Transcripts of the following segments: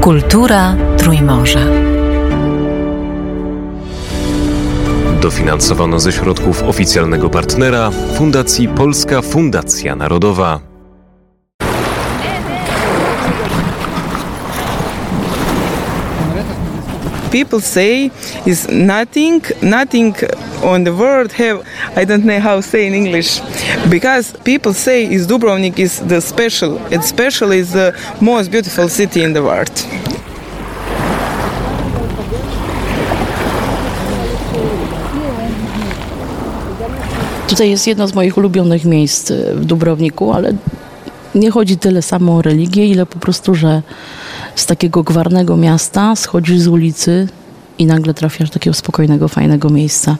Kultura Trójmorza. Dofinansowano ze środków oficjalnego partnera Fundacji Polska Fundacja Narodowa. People say is nothing nothing on the world have i don't know how say in english. Because people say is dubrovnik is the special and special is the most beautiful city in the world. Tutaj jest jedno z moich ulubionych miejsc e, w Dubrowniku, ale nie chodzi tyle samo o religię, ile po prostu, że z takiego gwarnego miasta schodzisz z ulicy i nagle trafiasz do takiego spokojnego, fajnego miejsca.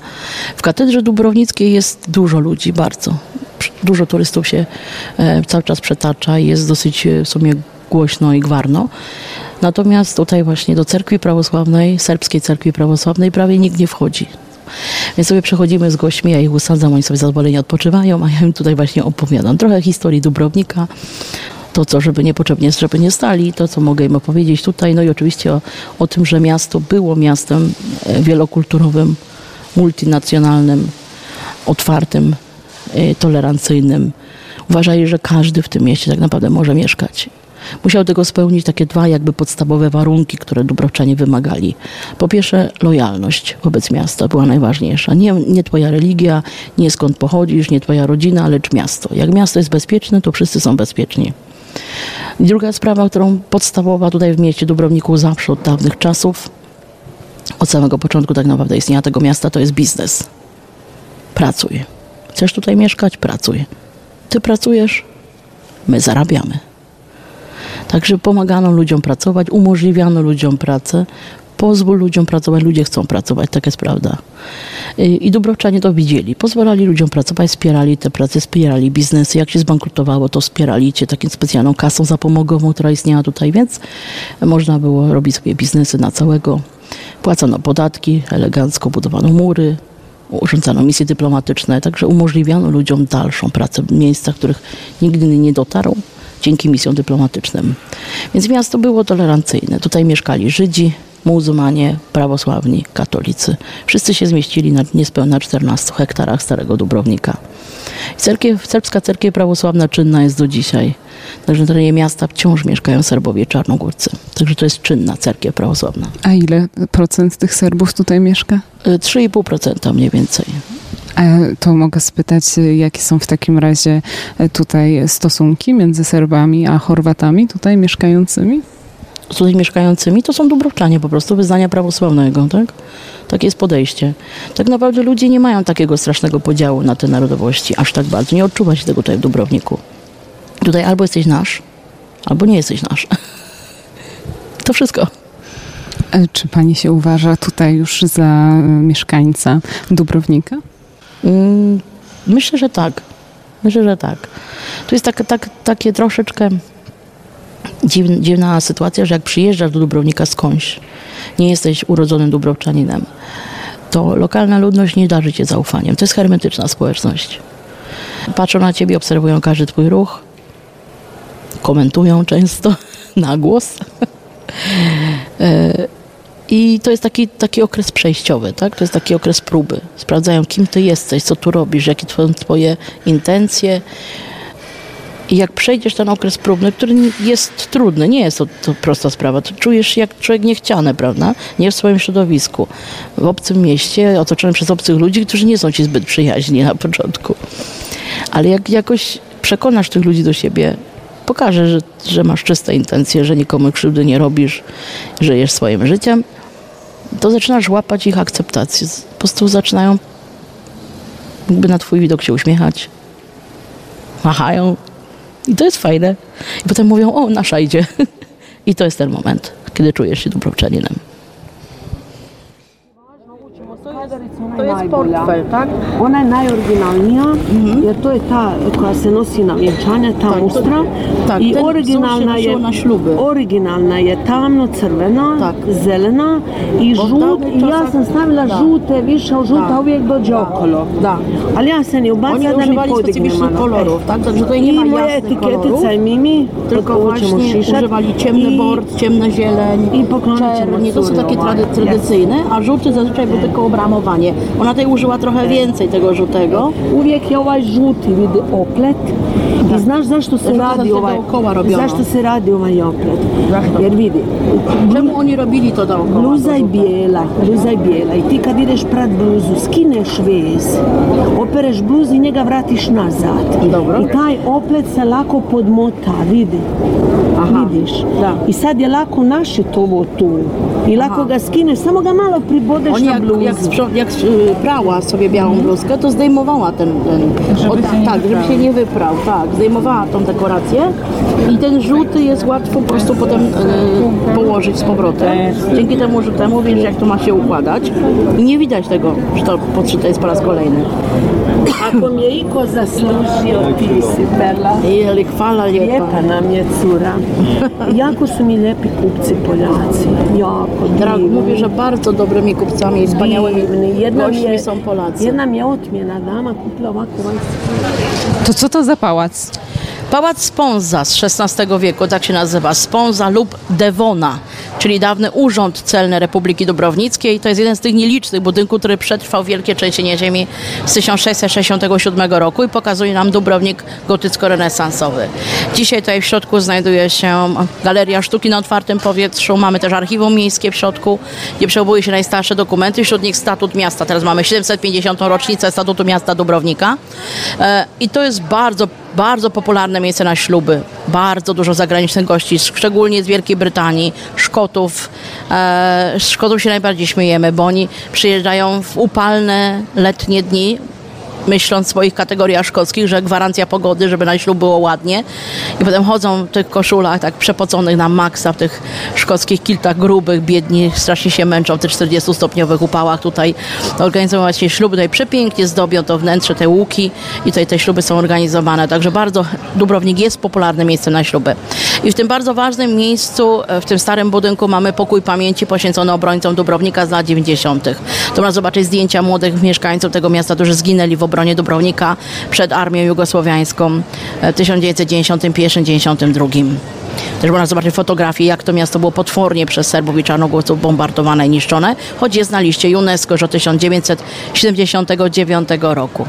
W katedrze dubrownickiej jest dużo ludzi, bardzo. Dużo turystów się e, cały czas przetacza i jest dosyć e, w sumie głośno i gwarno. Natomiast tutaj właśnie do cerkwi prawosławnej, serbskiej cerkwi prawosławnej prawie nikt nie wchodzi. Więc sobie przechodzimy z gośćmi, ja ich usadzam, oni sobie zadowoleni odpoczywają, a ja im tutaj właśnie opowiadam trochę historii Dubrownika, to, co żeby niepotrzebnie, żeby nie stali, to, co mogę im opowiedzieć tutaj, no i oczywiście o, o tym, że miasto było miastem e, wielokulturowym, multinacjonalnym, otwartym, e, tolerancyjnym. Uważali, że każdy w tym mieście tak naprawdę może mieszkać. Musiał tego spełnić takie dwa jakby podstawowe warunki, które Dubrowczanie wymagali. Po pierwsze lojalność wobec miasta była najważniejsza. Nie, nie twoja religia, nie skąd pochodzisz, nie twoja rodzina, lecz miasto. Jak miasto jest bezpieczne, to wszyscy są bezpieczni. Druga sprawa, którą podstawowa tutaj w mieście Dubrowniku zawsze od dawnych czasów, od samego początku tak naprawdę istnienia tego miasta, to jest biznes. Pracuj. Chcesz tutaj mieszkać? Pracuj. Ty pracujesz? My zarabiamy. Także pomagano ludziom pracować, umożliwiano ludziom pracę. Pozwól ludziom pracować, ludzie chcą pracować, tak jest prawda. I Dubrowczanie to widzieli. Pozwalali ludziom pracować, wspierali te prace, wspierali biznesy. Jak się zbankrutowało, to wspierali cię taką specjalną kasą zapomogową, która istniała tutaj, więc można było robić sobie biznesy na całego. Płacono podatki, elegancko budowano mury, urządzano misje dyplomatyczne, także umożliwiano ludziom dalszą pracę w miejscach, których nigdy nie dotarł dzięki misjom dyplomatycznym. Więc miasto było tolerancyjne. Tutaj mieszkali Żydzi, muzułmanie, prawosławni, katolicy. Wszyscy się zmieścili na niespełna 14 hektarach Starego Dubrownika. Cerkiew, serbska cerkiew prawosławna czynna jest do dzisiaj. Także na terenie miasta wciąż mieszkają Serbowie czarnogórcy. Także to jest czynna cerkiew prawosławna. A ile procent tych Serbów tutaj mieszka? 3,5% mniej więcej. A to mogę spytać, jakie są w takim razie tutaj stosunki między Serbami a Chorwatami tutaj mieszkającymi? tutaj mieszkającymi, to są Dubrowczanie po prostu wyznania prawosławnego, tak? Takie jest podejście. Tak naprawdę ludzie nie mają takiego strasznego podziału na te narodowości, aż tak bardzo. Nie odczuwa się tego tutaj w Dubrowniku. Tutaj albo jesteś nasz, albo nie jesteś nasz. To wszystko. Czy pani się uważa tutaj już za mieszkańca Dubrownika? Mm, myślę, że tak. Myślę, że tak. Tu jest tak, tak, takie troszeczkę dziwna, dziwna sytuacja, że jak przyjeżdżasz do Dubrownika skądś, nie jesteś urodzonym Dubrowczaninem, to lokalna ludność nie darzy cię zaufaniem. To jest hermetyczna społeczność. Patrzą na ciebie, obserwują każdy twój ruch, komentują często na głos. I to jest taki, taki okres przejściowy, tak? To jest taki okres próby. Sprawdzają, kim ty jesteś, co tu robisz, jakie są twoje intencje, i jak przejdziesz ten okres próbny, który jest trudny, nie jest to, to prosta sprawa, to czujesz jak człowiek niechciany, prawda? Nie w swoim środowisku, w obcym mieście, otoczony przez obcych ludzi, którzy nie są ci zbyt przyjaźni na początku. Ale jak jakoś przekonasz tych ludzi do siebie, pokażesz, że, że masz czyste intencje, że nikomu krzywdy nie robisz, żyjesz swoim życiem, to zaczynasz łapać ich akceptację. Po prostu zaczynają jakby na twój widok się uśmiechać, machają, i to jest fajne. I potem mówią, o, nasza idzie. I to jest ten moment, kiedy czujesz się Dubrowczaninem. To jest portfel, tak? Ona je najoriginalnija, jer to je ta koja se nosi na vjenčanja, ta Tak, mustra. tak, I originalna się je, na śluby. originalna je tamno crvena, Tak. zelena i žut. I ja sam stavila Da. žute, više od žuta Da. uvijek dođe Da. okolo. Da. Ali ja se ne Oni ubacam da mi podigne malo. tak? Także tutaj nie I ma kolorów. etiketica i Mimi, Tylko właśnie używali ciemny I- bord, ciemna zieleń, I czernie. To są takie tradycyjne, a żółty zazwyczaj był tylko obramowanie. Ona tutaj użyła trochę więcej tego żółtego. Uvijek je ovaj žuti vidi oplet. I znaš zašto se Zašto radi se ovaj dookoła robiono? Zašto se radi ovaj oplet? Zašto? Jer vidi, Czemu oni robili to dookoła? bluza je żółte? bijela, bluza je bijela i ti kad ideš prat bluzu, skineš vez, opereš bluzu i njega vratiš nazad. Dobro. I taj oplet se lako podmota, vidi. Aha. Vidiš? Da. I sad je lako našit ovo tu. I lako ga skineš, samo ga malo pribodeš Oni na jak, bluzu. jak, sprzo- jak prała sobie białą bluzkę, to zdejmowała ten, ten od, tak, żeby się nie wyprał, tak, zdejmowała tą dekorację i ten żółty jest łatwo po prostu potem y, położyć z powrotem. Dzięki temu żółtemu wiesz jak to ma się układać i nie widać tego, że to podszyte jest po raz kolejny. Ako mi je iko zaslužio, ti si Perla. Jeli, chwala. Lijepa nam je cura. Jako su mi lijepi kupci Poljaci. Jako divni. mówię, że bardzo dobrymi kupcami i wspaniałymi. Jedna gośćmi je, są Polacy. jedna mi je otmjena dama vanjsku. To co to za pałac? Pałac Sponza z XVI wieku, tak się nazywa, Sponza lub Devona, czyli dawny Urząd Celny Republiki Dubrownickiej. To jest jeden z tych nielicznych budynków, który przetrwał wielkie trzęsienie ziemi z 1667 roku i pokazuje nam Dubrownik gotycko-renesansowy. Dzisiaj tutaj w środku znajduje się Galeria Sztuki na otwartym powietrzu, mamy też archiwum miejskie w środku, gdzie przechowuje się najstarsze dokumenty, wśród nich statut miasta. Teraz mamy 750. rocznicę statutu miasta Dubrownika E, i to jest bardzo bardzo popularne miejsce na śluby. Bardzo dużo zagranicznych gości, szczególnie z Wielkiej Brytanii, Szkotów. E, z Szkotów się najbardziej śmiejemy, bo oni przyjeżdżają w upalne letnie dni, myśląc w swoich kategoriach szkockich, że gwarancja pogody, żeby na ślub było ładnie. I potem chodzą w tych koszulach tak przepoconych na maksa, w tych szkockich kiltach grubych, biedni, strasznie się męczą w tych 40-stopniowych upałach tutaj. Organizują właśnie śluby, tutaj przepięknie zdobią to wnętrze, te łuki i tutaj te śluby są organizowane. Także bardzo Dubrownik jest popularnym miejscem na śluby. I w tym bardzo ważnym miejscu, e, w tym starym budynku mamy pokój pamięci poświęcony obrońcom Dubrownika z lat 90. To można zobaczyć zdjęcia młodych mieszkańców tego miasta, którzy zginęli w obronie Dubrownika przed armią jugosłowiańską e, w 1991-1992. Też można zobaczyć fotografie, jak to miasto było potwornie przez Serbów i Czarnogórców bombardowane i niszczone, choć jest na liście UNESCO już od 1979 roku.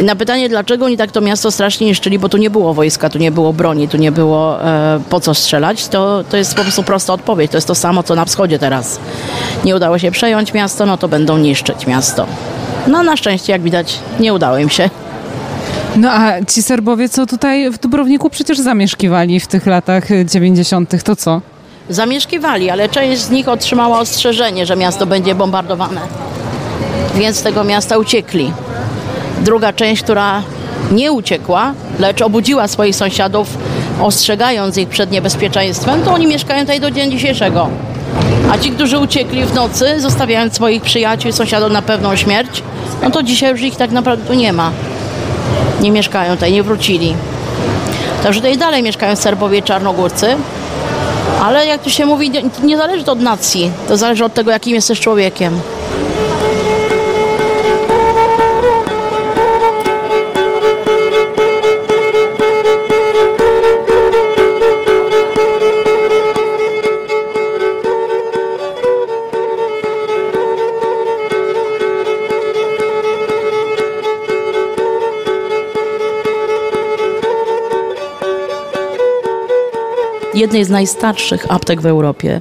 Na pytanie, dlaczego oni tak to miasto strasznie niszczyli, bo tu nie było wojska, tu nie było broni, tu nie było e, po co strzelać, to, to jest po prostu prosta odpowiedź. To jest to samo, co na wschodzie teraz. Nie udało się przejąć miasto, no to będą niszczyć miasto. No na szczęście, jak widać, nie udało im się. No a ci Serbowie, co tutaj w Dubrowniku przecież zamieszkiwali w tych latach y, 90., to co? Zamieszkiwali, ale część z nich otrzymała ostrzeżenie, że miasto będzie bombardowane. Więc z tego miasta uciekli. Druga część, która nie uciekła, lecz obudziła swoich sąsiadów, ostrzegając ich przed niebezpieczeństwem, to oni mieszkają tutaj do dnia dzisiejszego. A ci, którzy uciekli w nocy, zostawiając swoich przyjaciół sąsiadów na pewną śmierć, no to dzisiaj już ich tak naprawdę tu nie ma. Nie mieszkają tutaj, nie wrócili. Także tutaj dalej mieszkają Serbowie i Czarnogórcy, ale jak tu się mówi, nie, nie zależy to od nacji, to zależy od tego, jakim jesteś człowiekiem. Jednej z najstarszych aptek w Europie.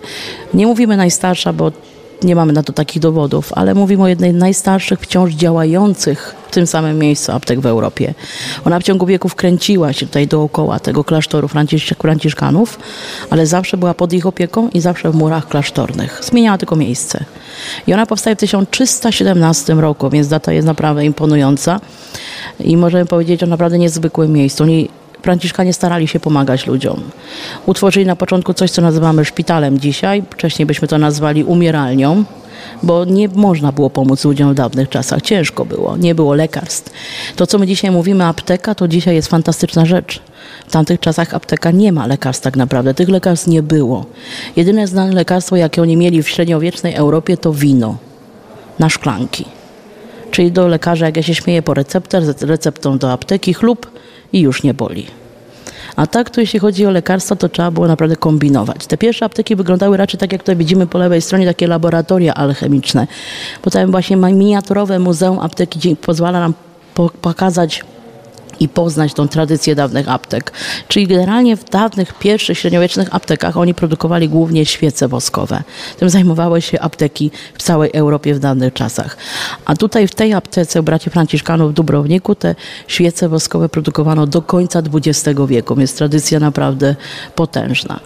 Nie mówimy najstarsza, bo nie mamy na to takich dowodów, ale mówimy o jednej z najstarszych wciąż działających w tym samym miejscu aptek w Europie. Ona w ciągu wieków kręciła się tutaj dookoła tego klasztoru Francisz Franciszkanów, ale zawsze była pod ich opieką i zawsze w murach klasztornych. Zmieniała tylko miejsce. I ona powstaje w 1317 roku, więc data jest naprawdę imponująca i możemy powiedzieć o naprawdę niezwykłym miejscu. Oni Franciszkanie starali się pomagać ludziom. Utworzyli na początku coś, co nazywamy szpitalem dzisiaj. Wcześniej byśmy to nazwali umieralnią. bo nie można było pomóc ludziom w dawnych czasach. Ciężko było, nie było lekarstw. To, co my dzisiaj mówimy, apteka, to dzisiaj jest fantastyczna rzecz. W tamtych czasach apteka nie ma lekarstw tak naprawdę. Tych lekarstw nie było. Jedyne znane lekarstwo, jakie oni mieli w średniowiecznej Europie, to wino na szklanki. Czyli do lekarza, jak ja się śmieję, po receptę, z receptą do apteki, chlub i już nie boli. A tak to jeśli chodzi o lekarstwa, to trzeba było naprawdę kombinować. Te pierwsze apteki wyglądały raczej tak, jak tutaj widzimy po lewej stronie, takie laboratoria alchemiczne. Bo tam właśnie miniaturowe muzeum apteki pozwala nam po- pokazać i poznać tą tradycję dawnych aptek. Czyli generalnie w dawnych, pierwszych średniowiecznych aptekach oni produkowali głównie świece woskowe. Tym zajmowały się apteki w całej Europie w dawnych czasach. A tutaj w tej aptece u braci Franciszkanów w Dubrowniku te świece woskowe produkowano do końca XX wieku, więc tradycja naprawdę potężna.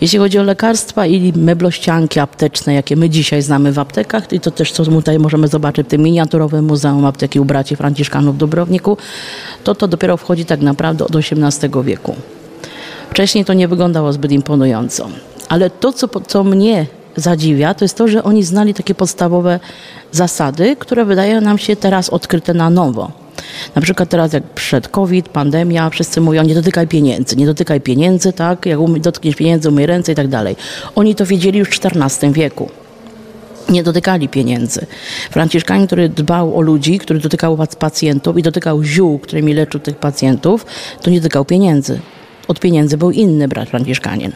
Jeśli chodzi o lekarstwa i meblościanki apteczne, jakie my dzisiaj znamy w aptekach, i to też co tutaj możemy zobaczyć w tym miniaturowym Muzeum Apteki u braci Franciszkanów w Dubrowniku, to to dopiero wchodzi tak naprawdę od XVIII wieku. Wcześniej to nie wyglądało zbyt imponująco. Ale to, co, co mnie zadziwia, to jest to, że oni znali takie podstawowe zasady, które wydają nam się teraz odkryte na nowo. Na przykład teraz jak przed COVID, pandemia, wszyscy mówią nie dotykaj pieniędzy, nie dotykaj pieniędzy, tak, jak umy- dotkniesz pieniędzy, umyj ręce i tak dalej. Oni to wiedzieli już w XIV wieku nie dotykali pieniędzy. Franciszkanin, który dbał o ludzi, który dotykał pac- pacjentów i dotykał ziół, którymi leczył tych pacjentów, to nie dotykał pieniędzy. Od pieniędzy był inny brat Franciszkanin.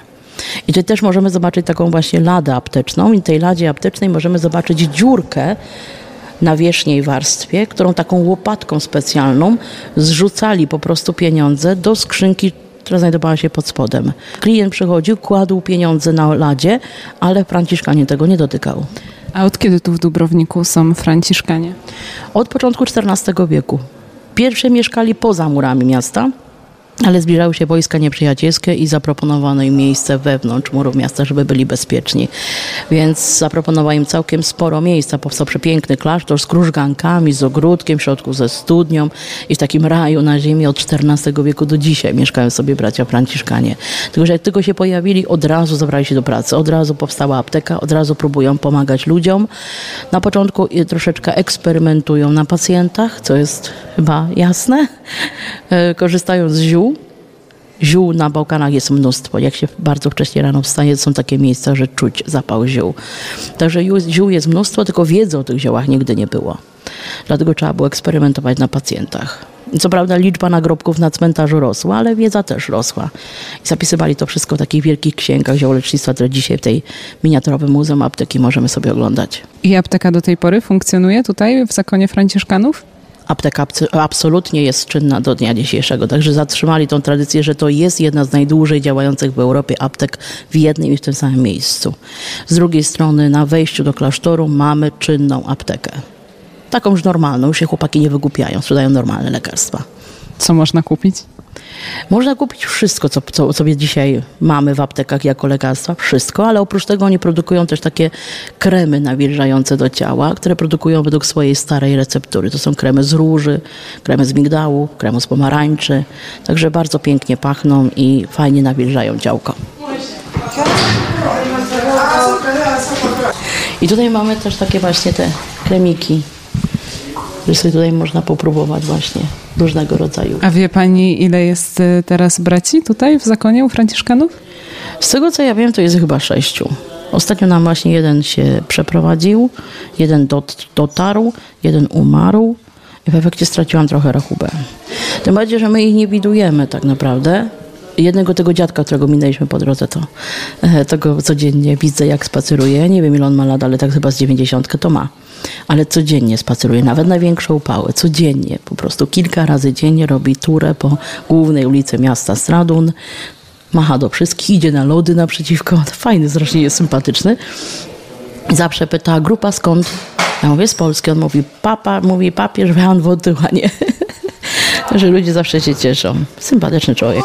I tutaj też możemy zobaczyć taką właśnie ladę apteczną i tej ladzie aptecznej możemy zobaczyć dziurkę na wierzchniej warstwie, którą taką łopatką specjalną zrzucali po prostu pieniądze do skrzynki która znajdowała się pod spodem. Klient przychodził, kładł pieniądze na ladzie, ale Franciszkanin tego nie dotykał. A od kiedy tu w Dubrowniku są Franciszkanie? Od początku XIV wieku. Pierwsze mieszkali poza murami miasta, ale zbliżały się wojska nieprzyjacielskie i zaproponowano im miejsce wewnątrz murów miasta, żeby byli bezpieczni. Więc zaproponowano im całkiem sporo miejsca. Powstał przepiękny klasztor z krużgankami, z ogródkiem, w środku ze studnią i w takim raju na ziemi od XIV wieku do dzisiaj mieszkają sobie bracia Franciszkanie. Tylko, że jak tylko się pojawili, od razu zabrali się do pracy. Od razu powstała apteka, od razu próbują pomagać ludziom. Na początku troszeczkę eksperymentują na pacjentach, co jest chyba jasne. E, Korzystają z ziół. Ziół na Bałkanach jest mnóstwo. Jak się bardzo wcześnie rano wstaje, są takie miejsca, że czuć zapał ziół. Także ziół- ziół jest mnóstwo, tylko wiedzy o tych ziołach nigdy nie było. Dlatego trzeba było eksperymentować na pacjentach. Co prawda liczba nagrobków na cmentarzu rosła, ale wiedza też rosła. I zapisywali to wszystko w takich wielkich księgach ziołolecznictwa, które dzisiaj w tej miniaturowym Muzeum Apteki możemy sobie oglądać. I apteka do tej pory funkcjonuje tutaj w zakonie Franciszkanów? Apteka abso- absolutnie jest czynna do dnia dzisiejszego, także zatrzymali tą tradycję, że to jest jedna z najdłużej działających w Europie aptek w jednym i w tym samym miejscu. Z drugiej strony na wejściu do klasztoru mamy czynną aptekę. Taką już normalną, już się chłopaki nie wygłupiają, sprzedają normalne lekarstwa. Co można kupić? Można kupić wszystko, co, co sobie dzisiaj mamy w aptekach jako lekarstwa, wszystko, ale oprócz tego oni produkują też takie kremy nawilżające do ciała, które produkują według swojej starej receptury. To są kremy z róży, kremy z migdału, kremy z pomarańczy, także bardzo pięknie pachną i fajnie nawilżają ciałko. I tutaj mamy też takie właśnie te kremiki, że sobie tutaj można popróbować właśnie różnego rodzaju. A wie pani, ile jest y, teraz braci tutaj w zakonie u Franciszkanów? Z tego co ja wiem, to jest chyba sześciu. Ostatnio nam właśnie jeden się przeprowadził, jeden dot, dotarł, jeden umarł i w efekcie straciłam trochę rachubę. Tym bardziej, że my ich nie widujemy tak naprawdę. Jednego tego dziadka, którego minęliśmy po drodze, to e, tego codziennie widzę, jak spaceruje. Nie wiem, ile on ma lat, ale tak chyba z dziewięćdziesiątkę to ma. Ale codziennie spaceruje, nawet na większe upały, codziennie. Po prostu kilka razy dziennie robi turę po głównej ulicy miasta Stradun macha do wszystkich, idzie na lody naprzeciwko. Fajny, strasznie jest sympatyczny. Zawsze pyta, grupa skąd? Ja mówię, z Polski. On mówi, papa, mówi papież Jan Wojtyła, nie? Że ludzie zawsze się cieszą. Sympatyczny człowiek.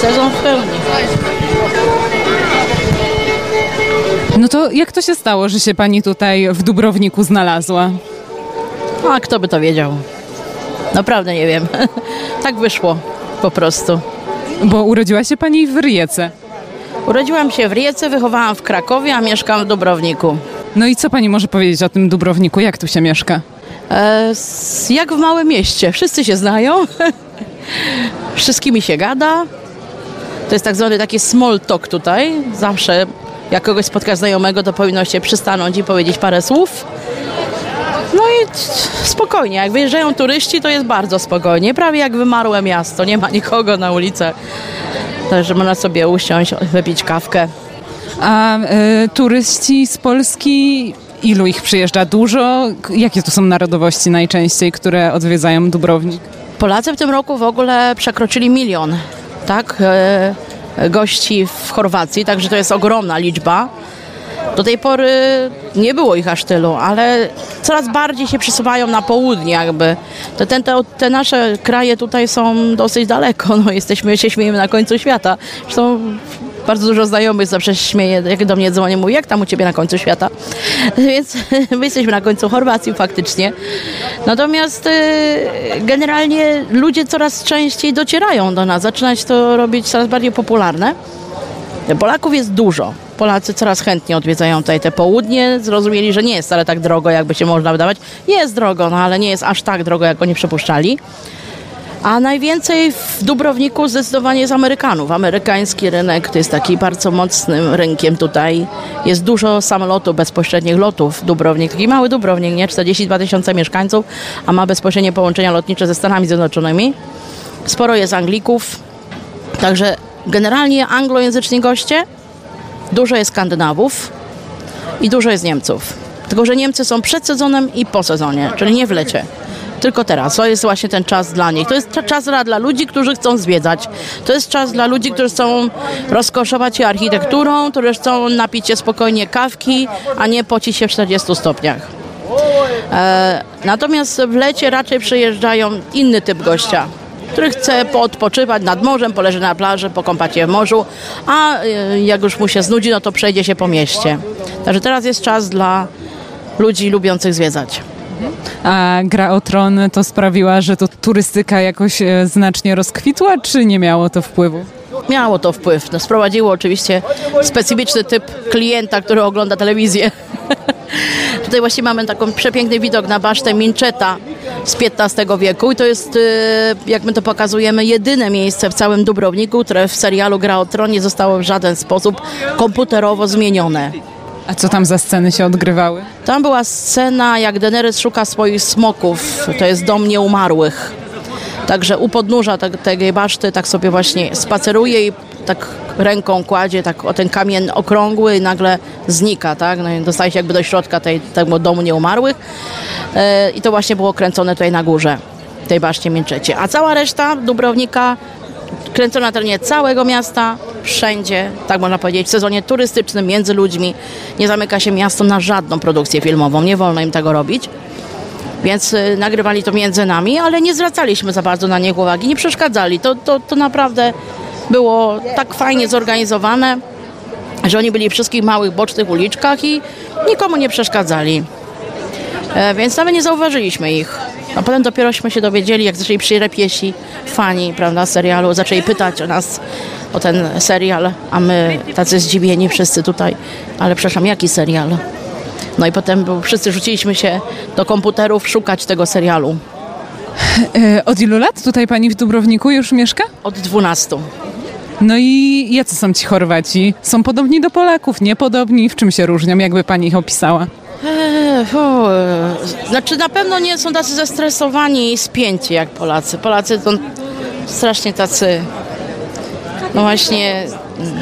Sezon w pełni. No to jak to się stało, że się pani tutaj w Dubrowniku znalazła? A kto by to wiedział? Naprawdę nie wiem. tak wyszło po prostu. Bo urodziła się pani w Ryjece. Urodziłam się w Rijece, wychowałam w Krakowie, a mieszkam w Dubrowniku. No i co pani może powiedzieć o tym Dubrowniku? Jak tu się mieszka? E, jak w małym mieście. Wszyscy się znają, wszystkimi się gada. To jest tak zwany taki small talk tutaj. Zawsze jak kogoś spotka znajomego, to powinno się przystanąć i powiedzieć parę słów. No i spokojnie, jak wyjeżdżają turyści, to jest bardzo spokojnie. Prawie jak wymarłe miasto, nie ma nikogo na ulicach. Także można sobie usiąść, wypić kawkę. A e, turyści z Polski, ilu ich przyjeżdża? Dużo? Jakie to są narodowości najczęściej, które odwiedzają Dubrownik? Polacy w tym roku w ogóle przekroczyli milion, tak? E, gości w Chorwacji, także to jest ogromna liczba. Do tej pory nie było ich aż tylu, ale coraz bardziej się przesuwają na południe jakby. Ten, te, te nasze kraje tutaj są dosyć daleko, no jesteśmy, się na końcu świata. Zresztą bardzo dużo znajomych zawsze śmieje, jak do mnie dzwonią, mówi, jak tam u Ciebie na końcu świata? Więc my jesteśmy na końcu Chorwacji faktycznie. Natomiast y, generalnie ludzie coraz częściej docierają do nas, zaczyna się to robić coraz bardziej popularne. Polaków jest dużo. Polacy coraz chętniej odwiedzają tutaj te południe. Zrozumieli, że nie jest wcale tak drogo, jakby się można wydawać. Jest drogo, no ale nie jest aż tak drogo, jak oni przypuszczali. A najwięcej w Dubrowniku zdecydowanie jest Amerykanów. Amerykański rynek to jest taki bardzo mocnym rynkiem tutaj. Jest dużo samolotów, bezpośrednich lotów. Dubrownik, taki mały Dubrownik, nie? 42 tysiące mieszkańców, a ma bezpośrednie połączenia lotnicze ze Stanami Zjednoczonymi. Sporo jest Anglików, także generalnie anglojęzyczni goście, dużo jest Skandynawów i dużo jest Niemców. Tylko, że Niemcy są przed sezonem i po sezonie, czyli nie w lecie. Tylko teraz. To jest właśnie ten czas dla nich. To jest cza- czas dla, dla ludzi, którzy chcą zwiedzać. To jest czas dla ludzi, którzy chcą rozkoszować się architekturą, którzy chcą napić się spokojnie kawki, a nie pocić się w 40 stopniach. E, natomiast w lecie raczej przyjeżdżają inny typ gościa, który chce poodpoczywać nad morzem, poleży na plaży, pokąpać się w morzu, a e, jak już mu się znudzi, no to przejdzie się po mieście. Także teraz jest czas dla ludzi lubiących zwiedzać. A gra o tron to sprawiła, że to turystyka jakoś e, znacznie rozkwitła, czy nie miało to wpływu? Miało to wpływ. No, sprowadziło oczywiście specyficzny typ klienta, który ogląda telewizję. Tutaj właśnie mamy taką przepiękny widok na basztę Minczeta z XV wieku i to jest, y, jak my to pokazujemy, jedyne miejsce w całym Dubrowniku, które w serialu Gra o Tron nie zostało w żaden sposób komputerowo zmienione. A co tam za sceny się odgrywały? Tam była scena, jak Daenerys szuka swoich smoków. To jest dom nieumarłych. Także u podnóża te- tej baszty tak sobie właśnie spaceruje i tak ręką kładzie tak o ten kamień okrągły i nagle znika, tak? No i dostaje się jakby do środka tej, tego domu nieumarłych. E, I to właśnie było kręcone tutaj na górze, tej baszcie Mięczecie. A cała reszta Dubrownika kręcona na terenie całego miasta, wszędzie, tak można powiedzieć, w sezonie turystycznym, między ludźmi. Nie zamyka się miasto na żadną produkcję filmową, nie wolno im tego robić. Więc y, nagrywali to między nami, ale nie zwracaliśmy za bardzo na nich uwagi, nie przeszkadzali. To, to, to naprawdę było tak fajnie zorganizowane, że oni byli w wszystkich małych, bocznych uliczkach i nikomu nie przeszkadzali. E, więc nawet nie zauważyliśmy ich. A potem dopierośmy się dowiedzieli, jak zaczęli przyjeżdżać piesi, fani, prawda, serialu, zaczęli pytać o nas, o ten serial, a my tacy zdziwieni wszyscy tutaj, ale przepraszam, jaki serial? No i potem był, wszyscy rzuciliśmy się do komputerów szukać tego serialu. Od ilu lat tutaj pani w Dubrowniku już mieszka? Od 12. No i jacy są ci Chorwaci? Są podobni do Polaków, niepodobni? W czym się różnią? Jakby pani ich opisała? Eee, e, Znaczy na pewno nie są tacy zestresowani i spięci jak Polacy. Polacy to strasznie tacy, no właśnie, mm,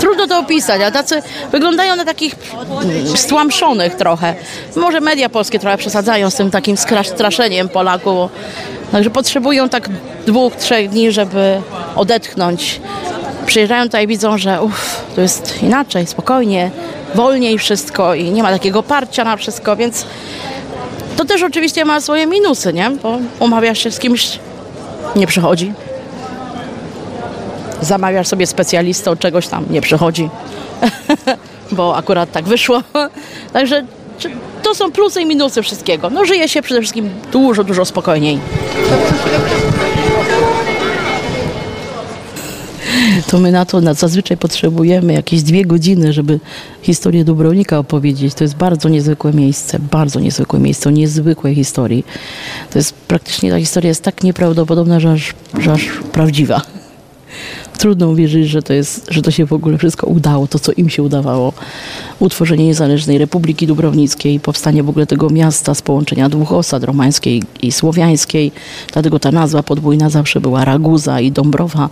trudno to opisać, a tacy wyglądają na takich mm, stłamszonych trochę. Może media polskie trochę przesadzają z tym takim straszeniem Polaków. Także potrzebują tak dwóch, trzech dni, żeby odetchnąć. Przyjeżdżają tutaj widzą, że uff, to jest inaczej, spokojnie, wolniej wszystko i nie ma takiego parcia na wszystko, więc to też oczywiście ma swoje minusy, nie? Bo umawiasz się z kimś, nie przychodzi. Zamawiasz sobie specjalistę od czegoś tam, nie przychodzi. Bo akurat tak wyszło. Także to są plusy i minusy wszystkiego. No żyje się przede wszystkim dużo, dużo spokojniej. To my na to na, zazwyczaj potrzebujemy jakieś dwie godziny, żeby historię Dubrownika opowiedzieć. To jest bardzo niezwykłe miejsce, bardzo niezwykłe miejsce, o niezwykłej historii. To jest praktycznie, ta historia jest tak nieprawdopodobna, że aż, że aż prawdziwa trudno uwierzyć, że to, jest, że to się w ogóle wszystko udało, to co im się udawało. Utworzenie niezależnej Republiki Dubrownickiej, powstanie w ogóle tego miasta z połączenia dwóch osad, romańskiej i słowiańskiej. Dlatego ta nazwa podwójna zawsze była Raguza i Dąbrowa,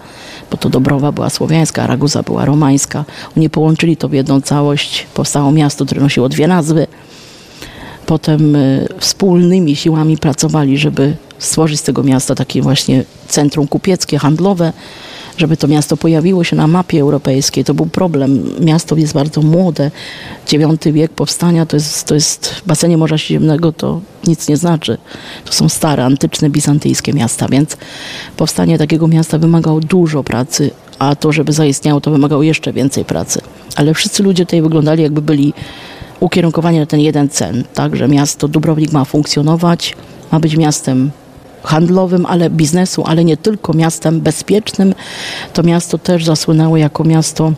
bo to Dąbrowa była słowiańska, a Raguza była romańska. Oni połączyli to w jedną całość, powstało miasto, które nosiło dwie nazwy. Potem y, wspólnymi siłami pracowali, żeby stworzyć z tego miasta takie właśnie centrum kupieckie, handlowe żeby to miasto pojawiło się na mapie europejskiej. To był problem. Miasto jest bardzo młode. IX wiek powstania to jest, to jest w basenie Morza Śródziemnego to nic nie znaczy. To są stare, antyczne, bizantyjskie miasta, więc powstanie takiego miasta wymagało dużo pracy, a to, żeby zaistniało, to wymagało jeszcze więcej pracy. Ale wszyscy ludzie tutaj wyglądali, jakby byli ukierunkowani na ten jeden cel, tak, że miasto Dubrownik ma funkcjonować, ma być miastem handlowym, ale biznesu, ale nie tylko miastem bezpiecznym. To miasto też zasłynęło jako miasto,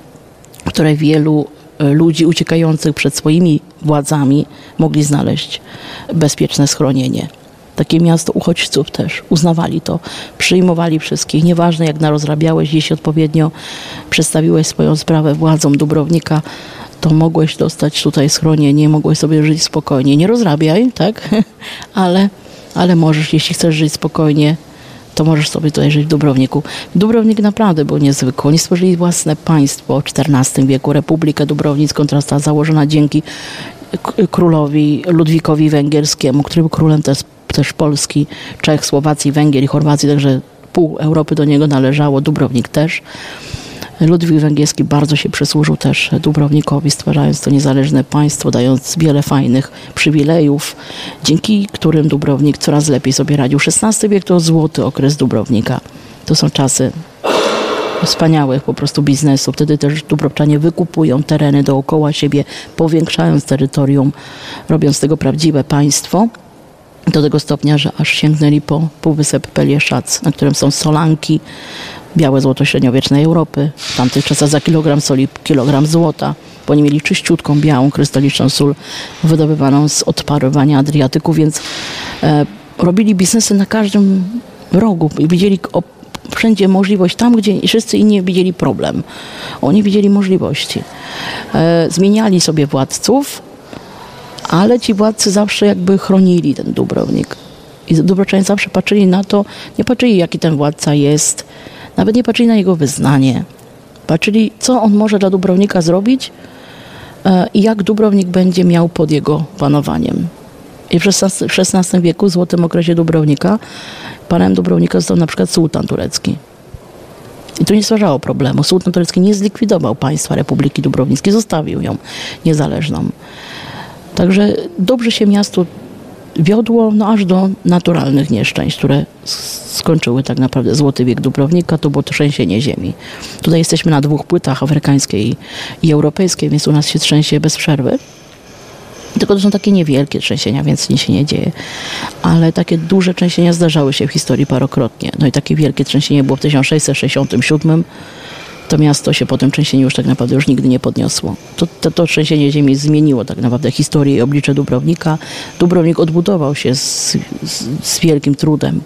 które wielu e, ludzi uciekających przed swoimi władzami mogli znaleźć bezpieczne schronienie. Takie miasto uchodźców też uznawali to, przyjmowali wszystkich, nieważne jak narozrabiałeś, jeśli odpowiednio przedstawiłeś swoją sprawę władzom Dubrownika, to mogłeś dostać tutaj schronienie, mogłeś sobie żyć spokojnie. Nie rozrabiaj, tak? Ale ale możesz, jeśli chcesz żyć spokojnie, to możesz sobie tutaj żyć w Dubrowniku. Dubrownik naprawdę był niezwykły. Oni stworzyli własne państwo w XIV wieku. Republikę Dubrownicką, która została założona dzięki królowi Ludwikowi Węgierskiemu, który był królem też, też Polski, Czech, Słowacji, Węgier i Chorwacji, także pół Europy do niego należało, Dubrownik też. Ludwik Węgierski bardzo się przysłużył też Dubrownikowi, stwarzając to niezależne państwo, dając wiele fajnych przywilejów, dzięki którym Dubrownik coraz lepiej sobie radził. XVI wiek to złoty okres Dubrownika. To są czasy wspaniałych po prostu biznesów. Wtedy też Dubrowczanie wykupują tereny dookoła siebie, powiększając terytorium, robiąc z tego prawdziwe państwo do tego stopnia, że aż sięgnęli po półwysep Pelieszac, na którym są solanki, białe złoto średniowiecznej Europy. W tamtych czasach za kilogram soli kilogram złota, bo oni mieli czyściutką, białą, krystaliczną sól wydobywaną z odparowania Adriatyku, więc e, robili biznesy na każdym rogu widzieli wszędzie możliwość, tam gdzie wszyscy inni widzieli problem. Oni widzieli możliwości. E, zmieniali sobie władców, ale ci władcy zawsze jakby chronili ten Dubrownik. I Dubrowczanie zawsze patrzyli na to, nie patrzyli jaki ten władca jest, nawet nie patrzyli na jego wyznanie. Patrzyli, co on może dla Dubrownika zrobić e, i jak Dubrownik będzie miał pod jego panowaniem. I w XVI wieku, w złotym okresie Dubrownika, panem Dubrownika został na przykład sułtan turecki. I to nie stwarzało problemu. Sułtan turecki nie zlikwidował państwa Republiki Dubrownickiej, zostawił ją niezależną. Także dobrze się miastu wiodło no, aż do naturalnych nieszczęść, które skończyły tak naprawdę złoty wiek Dubrownika, to było trzęsienie ziemi. Tutaj jesteśmy na dwóch płytach, afrykańskiej i europejskiej, więc u nas się trzęsie bez przerwy. Tylko to są takie niewielkie trzęsienia, więc nic się nie dzieje. Ale takie duże trzęsienia zdarzały się w historii parokrotnie. No i takie wielkie trzęsienie było w 1667 to miasto się po tym trzęsieniu już tak naprawdę już nigdy nie podniosło. To, to, to trzęsienie ziemi zmieniło tak naprawdę historię i oblicze Dubrownika. Dubrownik odbudował się z, z, z wielkim trudem.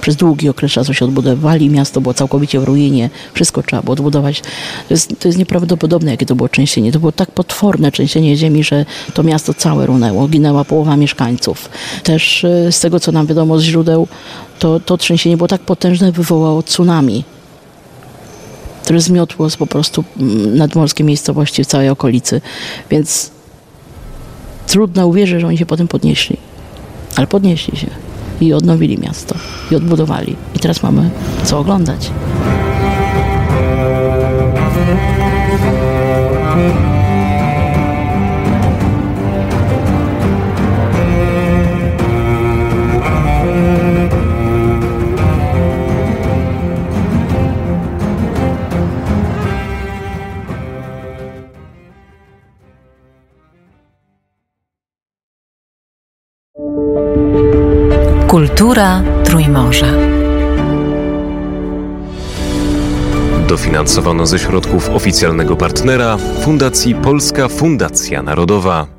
Przez długi okres czasu się odbudowali, miasto było całkowicie w ruinie, wszystko trzeba było odbudować. To jest, to jest nieprawdopodobne, jakie to było trzęsienie. To było tak potworne trzęsienie ziemi, że to miasto całe runęło, ginęła połowa mieszkańców. Też e, z tego, co nam wiadomo z źródeł, to, to trzęsienie było tak potężne, wywołało tsunami które zmiotło po prostu mm, nadmorskie miejscowości w całej okolicy. Więc trudno uwierzyć, że oni się potem podnieśli. Ale podnieśli się i odnowili miasto i odbudowali. I teraz mamy co oglądać. Kultura Trójmorza. dofinansowano ze środków oficjalnego partnera Fundacji Polska Fundacja Narodowa.